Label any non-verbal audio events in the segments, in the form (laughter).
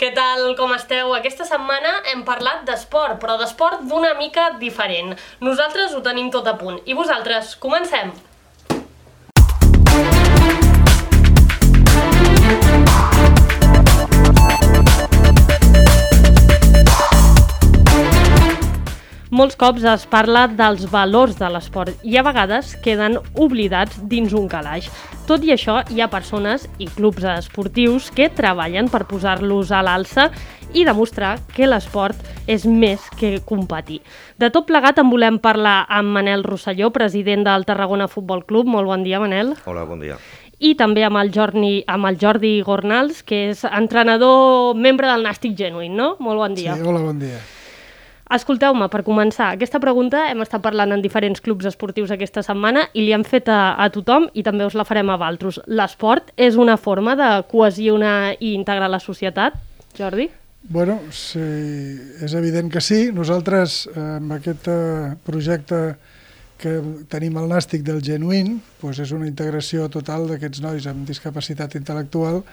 Què tal, com esteu? Aquesta setmana hem parlat d'esport, però d'esport d'una mica diferent. Nosaltres ho tenim tot a punt. I vosaltres, comencem! Molts cops es parla dels valors de l'esport i a vegades queden oblidats dins un calaix. Tot i això, hi ha persones i clubs esportius que treballen per posar-los a l'alça i demostrar que l'esport és més que competir. De tot plegat en volem parlar amb Manel Rosselló, president del Tarragona Futbol Club. Molt bon dia, Manel. Hola, bon dia. I també amb el Jordi, amb el Jordi Gornals, que és entrenador, membre del Nàstic Genuïn, no? Molt bon dia. Sí, hola, bon dia. Escolteu-me, per començar, aquesta pregunta hem estat parlant en diferents clubs esportius aquesta setmana i li hem fet a, a tothom i també us la farem a Valtros. L'esport és una forma de cohesionar i integrar la societat, Jordi? Bueno, sí, és evident que sí. Nosaltres, eh, amb aquest eh, projecte que tenim al Nàstic del Genuïn, doncs és una integració total d'aquests nois amb discapacitat intel·lectual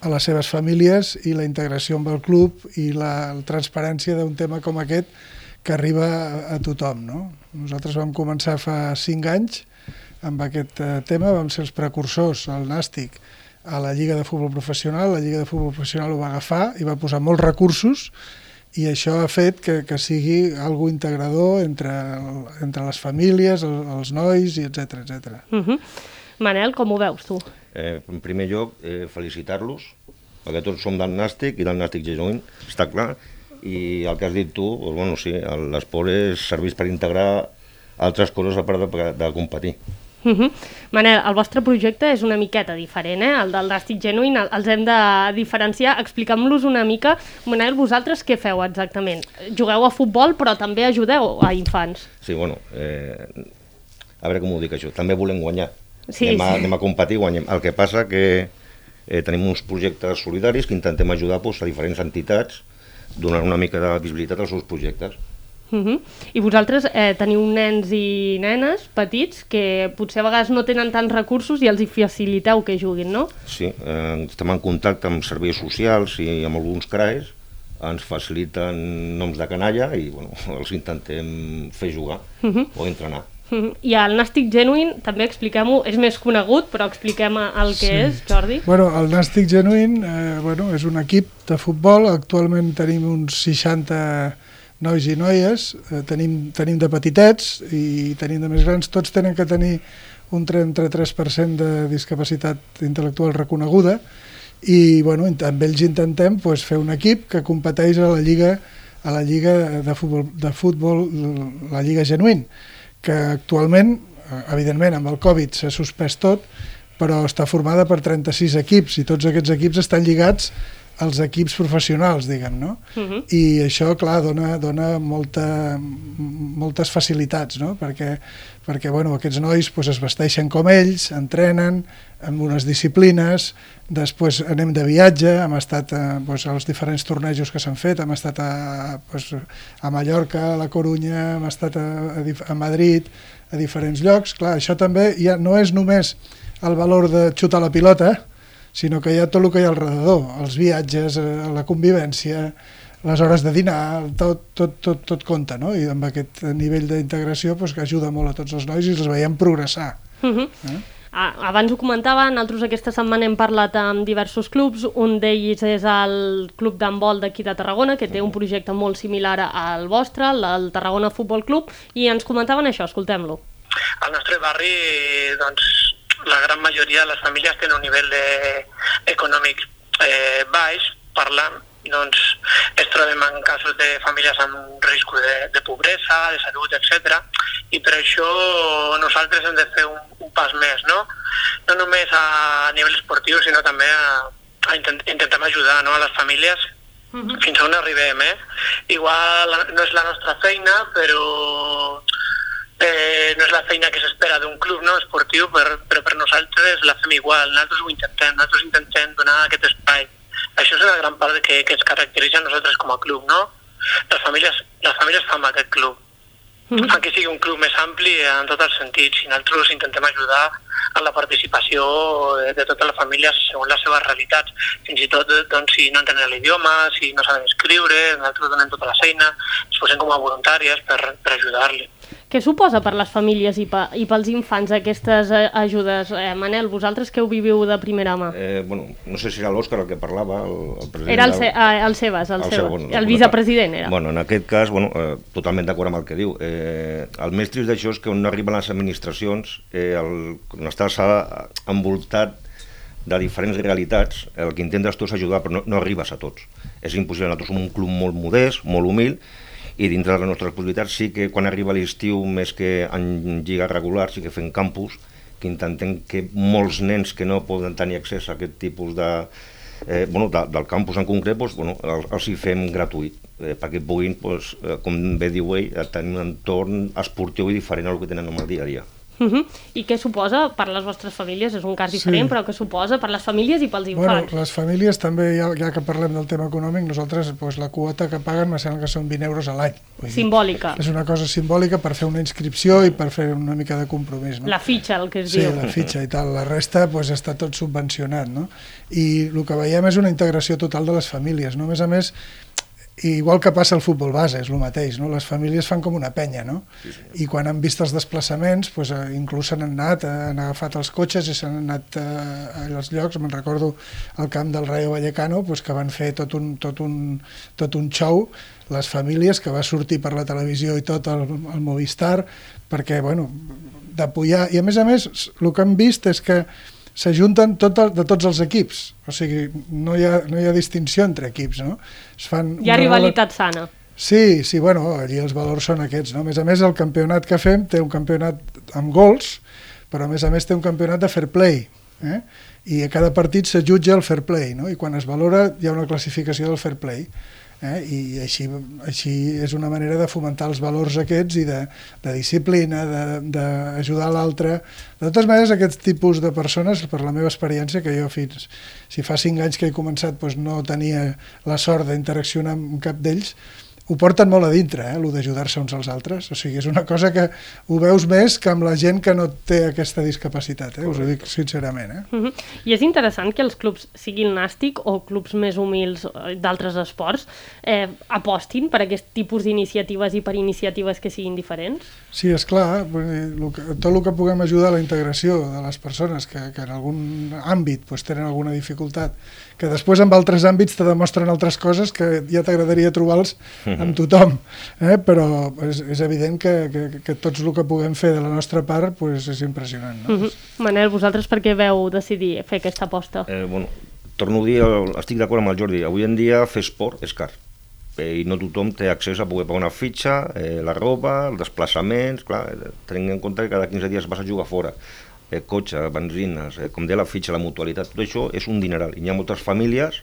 a les seves famílies i la integració amb el club i la, la transparència d'un tema com aquest que arriba a, tothom. No? Nosaltres vam començar fa cinc anys amb aquest eh, tema, vam ser els precursors al Nàstic a la Lliga de Futbol Professional, la Lliga de Futbol Professional ho va agafar i va posar molts recursos i això ha fet que, que sigui algo integrador entre, entre les famílies, el, els nois, i etc etc. Uh -huh. Manel, com ho veus tu? Eh, en primer lloc, eh, felicitar-los, perquè tots som del Nàstic i del Nàstic Genuïn, està clar, i el que has dit tu, doncs, bueno, sí, l'esport és serveix per integrar altres coses a part de, de competir. Uh -huh. Manel, el vostre projecte és una miqueta diferent, eh? el del Nàstic Genuïn, els hem de diferenciar. Explica'm-los una mica. Manel, vosaltres què feu exactament? Jugueu a futbol, però també ajudeu a infants. Sí, bueno, eh, a veure com ho dic això, també volem guanyar. Sí, anem, a, sí. anem a competir i guanyem. El que passa que eh, tenim uns projectes solidaris que intentem ajudar doncs, a diferents entitats donant una mica de visibilitat als seus projectes. Uh -huh. I vosaltres eh, teniu nens i nenes petits que potser a vegades no tenen tants recursos i els hi faciliteu que juguin, no? Sí, eh, estem en contacte amb serveis socials i amb alguns CRAES, ens faciliten noms de canalla i bueno, (laughs) els intentem fer jugar Uh -huh. o entrenar. I el Nàstic Genuïn, també expliquem-ho, és més conegut, però expliquem el que Sí. és, Jordi. Bueno, el Nàstic Genuïn eh, bueno, és un equip de futbol, actualment tenim uns 60 nois i noies, eh, tenim, tenim de petitets i tenim de més grans, tots tenen que tenir un 33% de discapacitat intel·lectual reconeguda. I bueno, amb ells intentem pues, fer un equip que competeix a la lliga a la lliga de futbol, de futbol la lliga genuïn que actualment, eh, evidentment amb el Covid s'ha suspès tot, però està formada per 36 equips i tots aquests equips estan lligats als equips professionals, diguem, no? Uh -huh. I això, clar, dona, dona molta, moltes facilitats, no? Perquè, perquè bueno, aquests nois pues, es vesteixen com ells, entrenen amb unes disciplines, després anem de viatge, hem estat a, pues, als diferents tornejos que s'han fet, hem estat a, pues, a Mallorca, a la Corunya, hem estat a, a, a Madrid, a diferents llocs. Clar, això també ja no és només el valor de xutar la pilota, sinó que hi ha tot el que hi ha al redador, els viatges, eh, la convivència, les hores de dinar, tot, tot, tot, tot compta, no? I amb aquest nivell d'integració pues, que ajuda molt a tots els nois i els veiem progressar. Uh -huh. Eh? Ah, abans ho comentava, nosaltres aquesta setmana hem parlat amb diversos clubs, un d'ells és el Club d'Handbol d'aquí de Tarragona, que té un projecte molt similar al vostre, el, el Tarragona Futbol Club, i ens comentaven això, escoltem-lo. Al nostre barri, doncs, la gran majoria de les famílies tenen un nivell de, econòmic eh, baix, parlant, doncs es trobem en casos de famílies amb risc de, de pobresa, de salut, etc. I per això nosaltres hem de fer un, un pas més, no? No només a nivell esportiu, sinó també a, a intent, intentem ajudar no, a les famílies Uh -huh. fins on arribem, eh? Igual no és la nostra feina, però eh, no és la feina que s'espera d'un club no, esportiu, per, però per nosaltres la fem igual, nosaltres ho intentem, nosaltres intentem donar aquest espai. Això és una gran part que, que ens caracteritza a nosaltres com a club, no? Les famílies, les famílies fan aquest club. Mhm. Fan que sigui un club més ampli en tots els sentits i nosaltres intentem ajudar en la participació de, de totes les famílies segons les seves realitats. Fins i tot doncs, si no entenen l'idioma, si no saben escriure, nosaltres donem tota la feina, ens posem com a voluntàries per, per ajudar-li. Què suposa per les famílies i, pa, i pels infants aquestes eh, ajudes? Eh, Manel, vosaltres que ho viviu de primera mà? Eh, bueno, no sé si era l'Òscar el que parlava, el, el president... Era el, del- ce, eh, el Sebas, el, El Sebas. seu, bueno, el vicepresident era. Bueno, en aquest cas, bueno, eh, totalment d'acord amb el que diu. Eh, el més trist d'això és que on no arriben les administracions, eh, el, quan estàs a- envoltat de diferents realitats, el que intentes tu és ajudar, però no, no arribes a tots. És impossible, nosaltres som un club molt modest, molt humil, i dintre de les nostres possibilitats sí que quan arriba l'estiu, més que en lliga regular, sí que fem campus, que intentem que molts nens que no poden tenir accés a aquest tipus de, eh, bueno, de, del campus en concret, doncs, bueno, els, els hi fem gratuït, eh, perquè puguin, doncs, eh, com bé diu ell, eh, tenir un entorn esportiu i diferent al que tenen en el dia a dia. Uh -huh. I què suposa per les vostres famílies? És un cas Sí. diferent, però què suposa per les famílies i pels Bueno, infants? les famílies també, ja, ja que parlem del tema econòmic, nosaltres doncs, la quota que paguen me sembla que són 20 euros a l'any. Vull dir, Simbòlica. És una cosa simbòlica per fer una inscripció i per fer una mica de compromís. No? La fitxa, el que es Sí, diu. la fitxa i tal. La resta doncs, està tot subvencionat. No? I el que veiem és una integració total de les famílies. No? A més a més, igual que passa al futbol base, és el mateix, no? les famílies fan com una penya, no? I quan han vist els desplaçaments, doncs, inclús s'han anat, eh, han agafat els cotxes i s'han anat eh, a els llocs, me'n recordo al camp del Rayo Vallecano, doncs, que van fer tot un, tot, un, tot un show, les famílies, que va sortir per la televisió i tot el, el Movistar, perquè, bueno, d'apoyar, i a més a més, el que hem vist és que s'ajunten tot el, de tots els equips, o sigui, no hi, ha, no hi ha distinció entre equips, no? Es fan Hi ha rivalitat sana. Sí, sí, bueno, allí els valors són aquests, no? A més a més, el campionat que fem té un campionat amb gols, però a més a més té un campionat de fair play, eh? I a cada partit se jutja el fair play, no? I quan es valora hi ha una classificació del fair play. Eh? I així, així és una manera de fomentar els valors aquests i de, de disciplina, d'ajudar l'altre. De totes maneres, aquest tipus de persones, per la meva experiència, que jo fins, si fa cinc anys que he començat doncs no tenia la sort d'interaccionar amb cap d'ells, ho porten molt a dintre, eh, el d'ajudar-se uns als altres. O sigui, és una cosa que ho veus més que amb la gent que no té aquesta discapacitat, eh? us ho dic sincerament. Eh? Uh -huh. I és interessant que els clubs, sigui el nàstic o clubs més humils eh, d'altres esports, eh, apostin per aquest tipus d'iniciatives i per iniciatives que siguin diferents. Sí, és clar, tot el que puguem ajudar a la integració de les persones que, que en algun àmbit pues, tenen alguna dificultat, que després en altres àmbits te demostren altres coses que ja t'agradaria trobar-los amb tothom, eh? però és, és evident que, que, que tots el que puguem fer de la nostra part pues, és impressionant. No? Uh -huh. Manel, vosaltres per què veu decidir fer aquesta aposta? Eh, bueno, torno a dir, estic d'acord amb el Jordi, avui en dia fer esport és car eh, i no tothom té accés a poder pagar una fitxa, eh, la roba, els desplaçaments, clar, eh, tenint en compte que cada 15 dies vas a jugar fora, eh, cotxe, benzines, eh, com deia la fitxa, la mutualitat, tot això és un dineral. I hi ha moltes famílies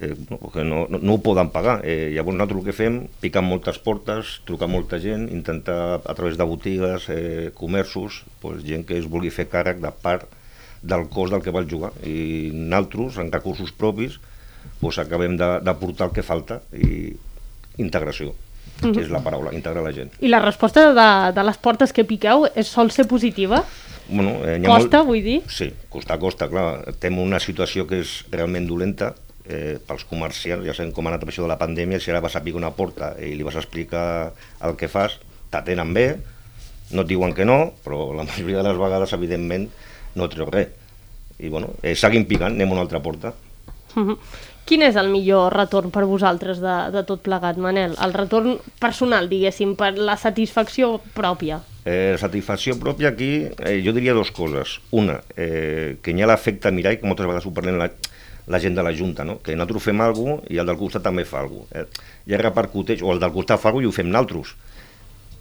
eh, que no, no, no ho poden pagar. Eh, llavors nosaltres el que fem, picar moltes portes, trucar molta gent, intentar a través de botigues, eh, comerços, pues, gent que es vulgui fer càrrec de part del cost del que vol jugar. I nosaltres, en recursos propis, pues, acabem de- d'aportar el que falta i integració, que és la paraula, integrar la gent. I la resposta de, de les portes que piqueu és, sol ser positiva? Bueno, eh, Costa, vull dir? Sí, costa costa, clar. Tem una situació que és realment dolenta eh, pels comerciants, ja sabem com ha anat això de la pandèmia, si ara vas a picar una porta i li vas a explicar el que fas, t'atenen bé, no et diuen que no, però la (laughs) majoria de les vegades, evidentment, no treu res. I bueno, eh, seguim picant, anem a una altra porta. -huh. Quin és el millor retorn per vosaltres de, de tot plegat, Manel? El retorn personal, diguéssim, per la satisfacció pròpia. Eh, satisfacció pròpia aquí, eh, jo diria dues coses. Una, eh, que hi ha l'efecte mirall, que moltes vegades ho parlem la, la gent de la Junta, no? que nosaltres fem alguna cosa i el del costat també fa alguna cosa. Eh? Ja repercuteix, o el del costat fa alguna cosa i ho fem nosaltres.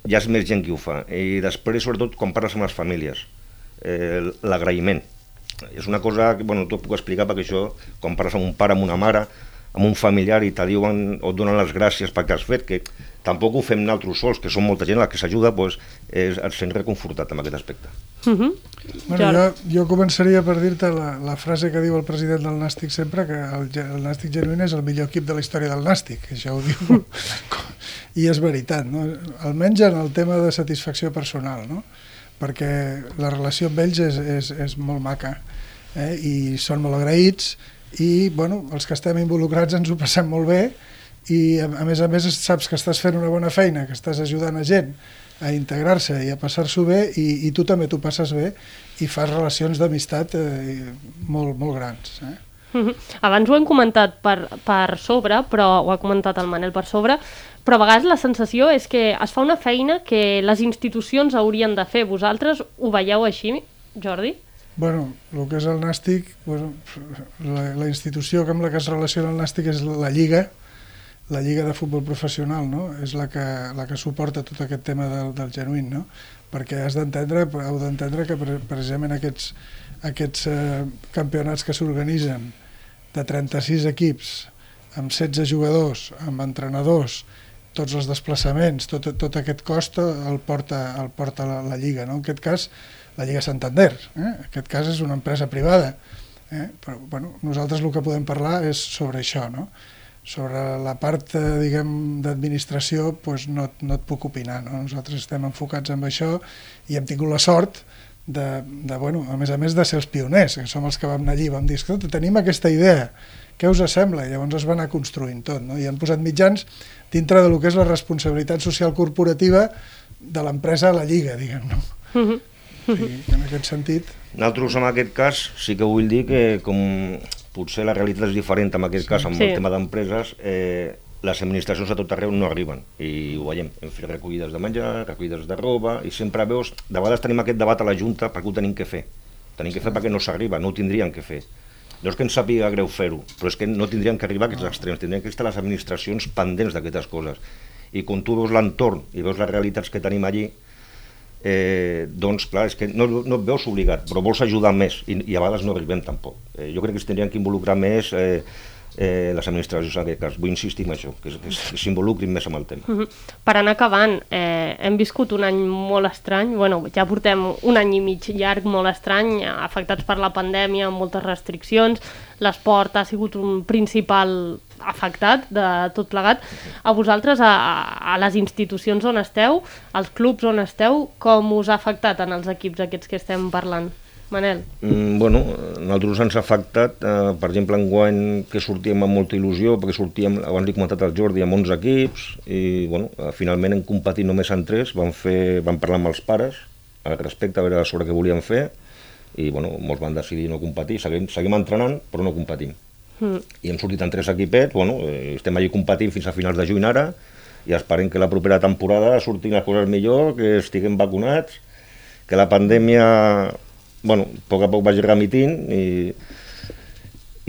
Ja és més gent qui ho fa. I després, sobretot, quan parles amb les famílies, eh, l'agraïment. És una cosa que, bueno, t'ho puc explicar perquè això, quan parles amb un pare, amb una mare, amb un familiar i te diuen o et donen les gràcies perquè has fet, que tampoc ho fem nosaltres sols, que som molta gent la que s'ajuda, doncs és, et sents reconfortat amb aquest aspecte. Uh -huh. Bueno, jo, jo començaria per dir-te la, la frase que diu el president del Nàstic sempre, que el, el Nàstic genuïn és el millor equip de la història del Nàstic, això ho diu, (laughs) i és veritat, no? almenys en el tema de satisfacció personal, no? perquè la relació amb ells és, és, és molt maca eh? i són molt agraïts i bueno, els que estem involucrats ens ho passem molt bé i a, a més a més saps que estàs fent una bona feina, que estàs ajudant a gent a integrar-se i a passar-s'ho bé i, i tu també t'ho passes bé i fas relacions d'amistat eh, molt, molt grans. Eh? (laughs) Abans ho hem comentat per, per sobre, però ho ha comentat el Manel per sobre, però a vegades la sensació és que es fa una feina que les institucions haurien de fer. Vosaltres ho veieu així, Jordi? Bueno, el que és el Nàstic, bueno, la, la institució amb la que es relaciona el Nàstic és la Lliga, la Lliga de Futbol Professional, no? És la que, la que suporta tot aquest tema del, del genuïn, no? Perquè has d'entendre, heu d'entendre que precisament aquests, aquests eh, campionats que s'organitzen de 36 equips, amb 16 jugadors, amb entrenadors, tots els desplaçaments, tot, tot aquest cost el porta, el porta la, la Lliga. No? En aquest cas, la Lliga Santander. Eh? En aquest cas és una empresa privada. Eh? Però bueno, nosaltres el que podem parlar és sobre això. No? Sobre la part eh, diguem d'administració pues no, no et puc opinar. No? Nosaltres estem enfocats en això i hem tingut la sort de, de, bueno, a més a més de ser els pioners, que som els que vam anar allí, vam dir, tenim aquesta idea, què us sembla? I llavors es va anar construint tot, no? i han posat mitjans dintre de lo que és la responsabilitat social corporativa de l'empresa a la Lliga, diguem, no? Uh -huh. I en aquest sentit... Nosaltres, en aquest cas, sí que vull dir que com potser la realitat és diferent en aquest sí. cas, amb sí. el tema d'empreses, eh, les administracions a tot arreu no arriben i ho veiem, hem fet recollides de menjar, recollides de roba i sempre veus, de vegades tenim aquest debat a la Junta perquè ho tenim que fer tenim que fer perquè no s'arriba, no ho tindríem que fer no és que ens sàpiga greu fer-ho, però és que no tindrien que arribar a aquests extrems, tindrien que estar les administracions pendents d'aquestes coses. I quan tu veus l'entorn i veus les realitats que tenim allí, eh, doncs clar, és que no, no et veus obligat, però vols ajudar més i, i a vegades no arribem tampoc. Eh, jo crec que es tindrien que involucrar més eh, eh, les administracions en aquest cas. Vull insistir en això, que, que s'involucrin més amb el tema. Mm -hmm. Per anar acabant, eh, hem viscut un any molt estrany, bueno, ja portem un any i mig llarg molt estrany, afectats per la pandèmia, amb moltes restriccions, l'esport ha sigut un principal afectat de tot plegat. A vosaltres, a, a les institucions on esteu, als clubs on esteu, com us ha afectat en els equips aquests que estem parlant? Manel? Mm, bueno, nosaltres ens ha afectat, eh, per exemple, en guany que sortíem amb molta il·lusió, perquè sortíem, abans he comentat el Jordi, amb 11 equips, i bueno, eh, finalment hem competit només en 3, vam, fer, vam parlar amb els pares al respecte, a veure sobre què volíem fer, i bueno, molts van decidir no competir, seguim, seguim entrenant, però no competim. Mm. I hem sortit en tres equipets, bueno, eh, estem allí competint fins a finals de juny ara, i esperem que la propera temporada surtin les coses millor, que estiguem vacunats, que la pandèmia bueno, a poc a poc vagi remitint i,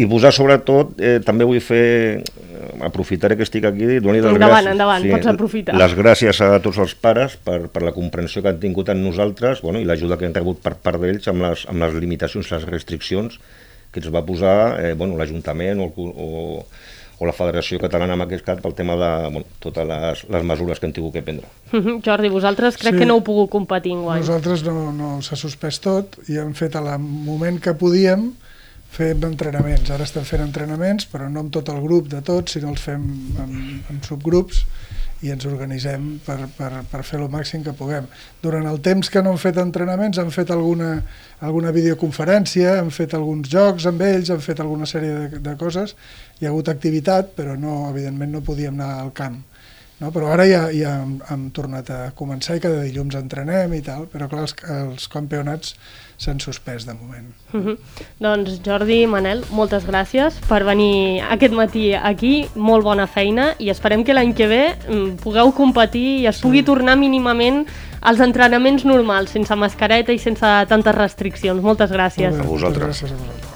i posar sobretot, eh, també vull fer, eh, aprofitaré que estic aquí, donar les endavant, gràcies. Endavant, sí, pots aprofitar. Les gràcies a tots els pares per, per la comprensió que han tingut en nosaltres bueno, i l'ajuda que hem rebut per part d'ells amb, les, amb les limitacions, les restriccions que ens va posar eh, bueno, l'Ajuntament o, o, o la Federació Catalana en aquest cas pel tema de bueno, totes les, les mesures que hem tingut que prendre. Jordi, vosaltres crec sí, que no heu pogut competir en guany. Nosaltres no, no s'ha suspès tot i hem fet al moment que podíem fem entrenaments. Ara estem fent entrenaments, però no amb tot el grup de tots, sinó els fem en, en subgrups i ens organitzem per, per, per fer el màxim que puguem. Durant el temps que no hem fet entrenaments hem fet alguna, alguna videoconferència, hem fet alguns jocs amb ells, hem fet alguna sèrie de, de coses, hi ha hagut activitat, però no, evidentment no podíem anar al camp. No? Però ara ja, ja hem, hem tornat a començar i cada dilluns entrenem i tal, però clar, els, els campionats s'han suspès de moment. Uh -huh. Doncs Jordi, Manel, moltes gràcies per venir aquest matí aquí, molt bona feina i esperem que l'any que ve mm, pugueu competir i es sí. pugui tornar mínimament als entrenaments normals, sense mascareta i sense tantes restriccions. Moltes gràcies. a vosaltres. Gràcies a vosaltres.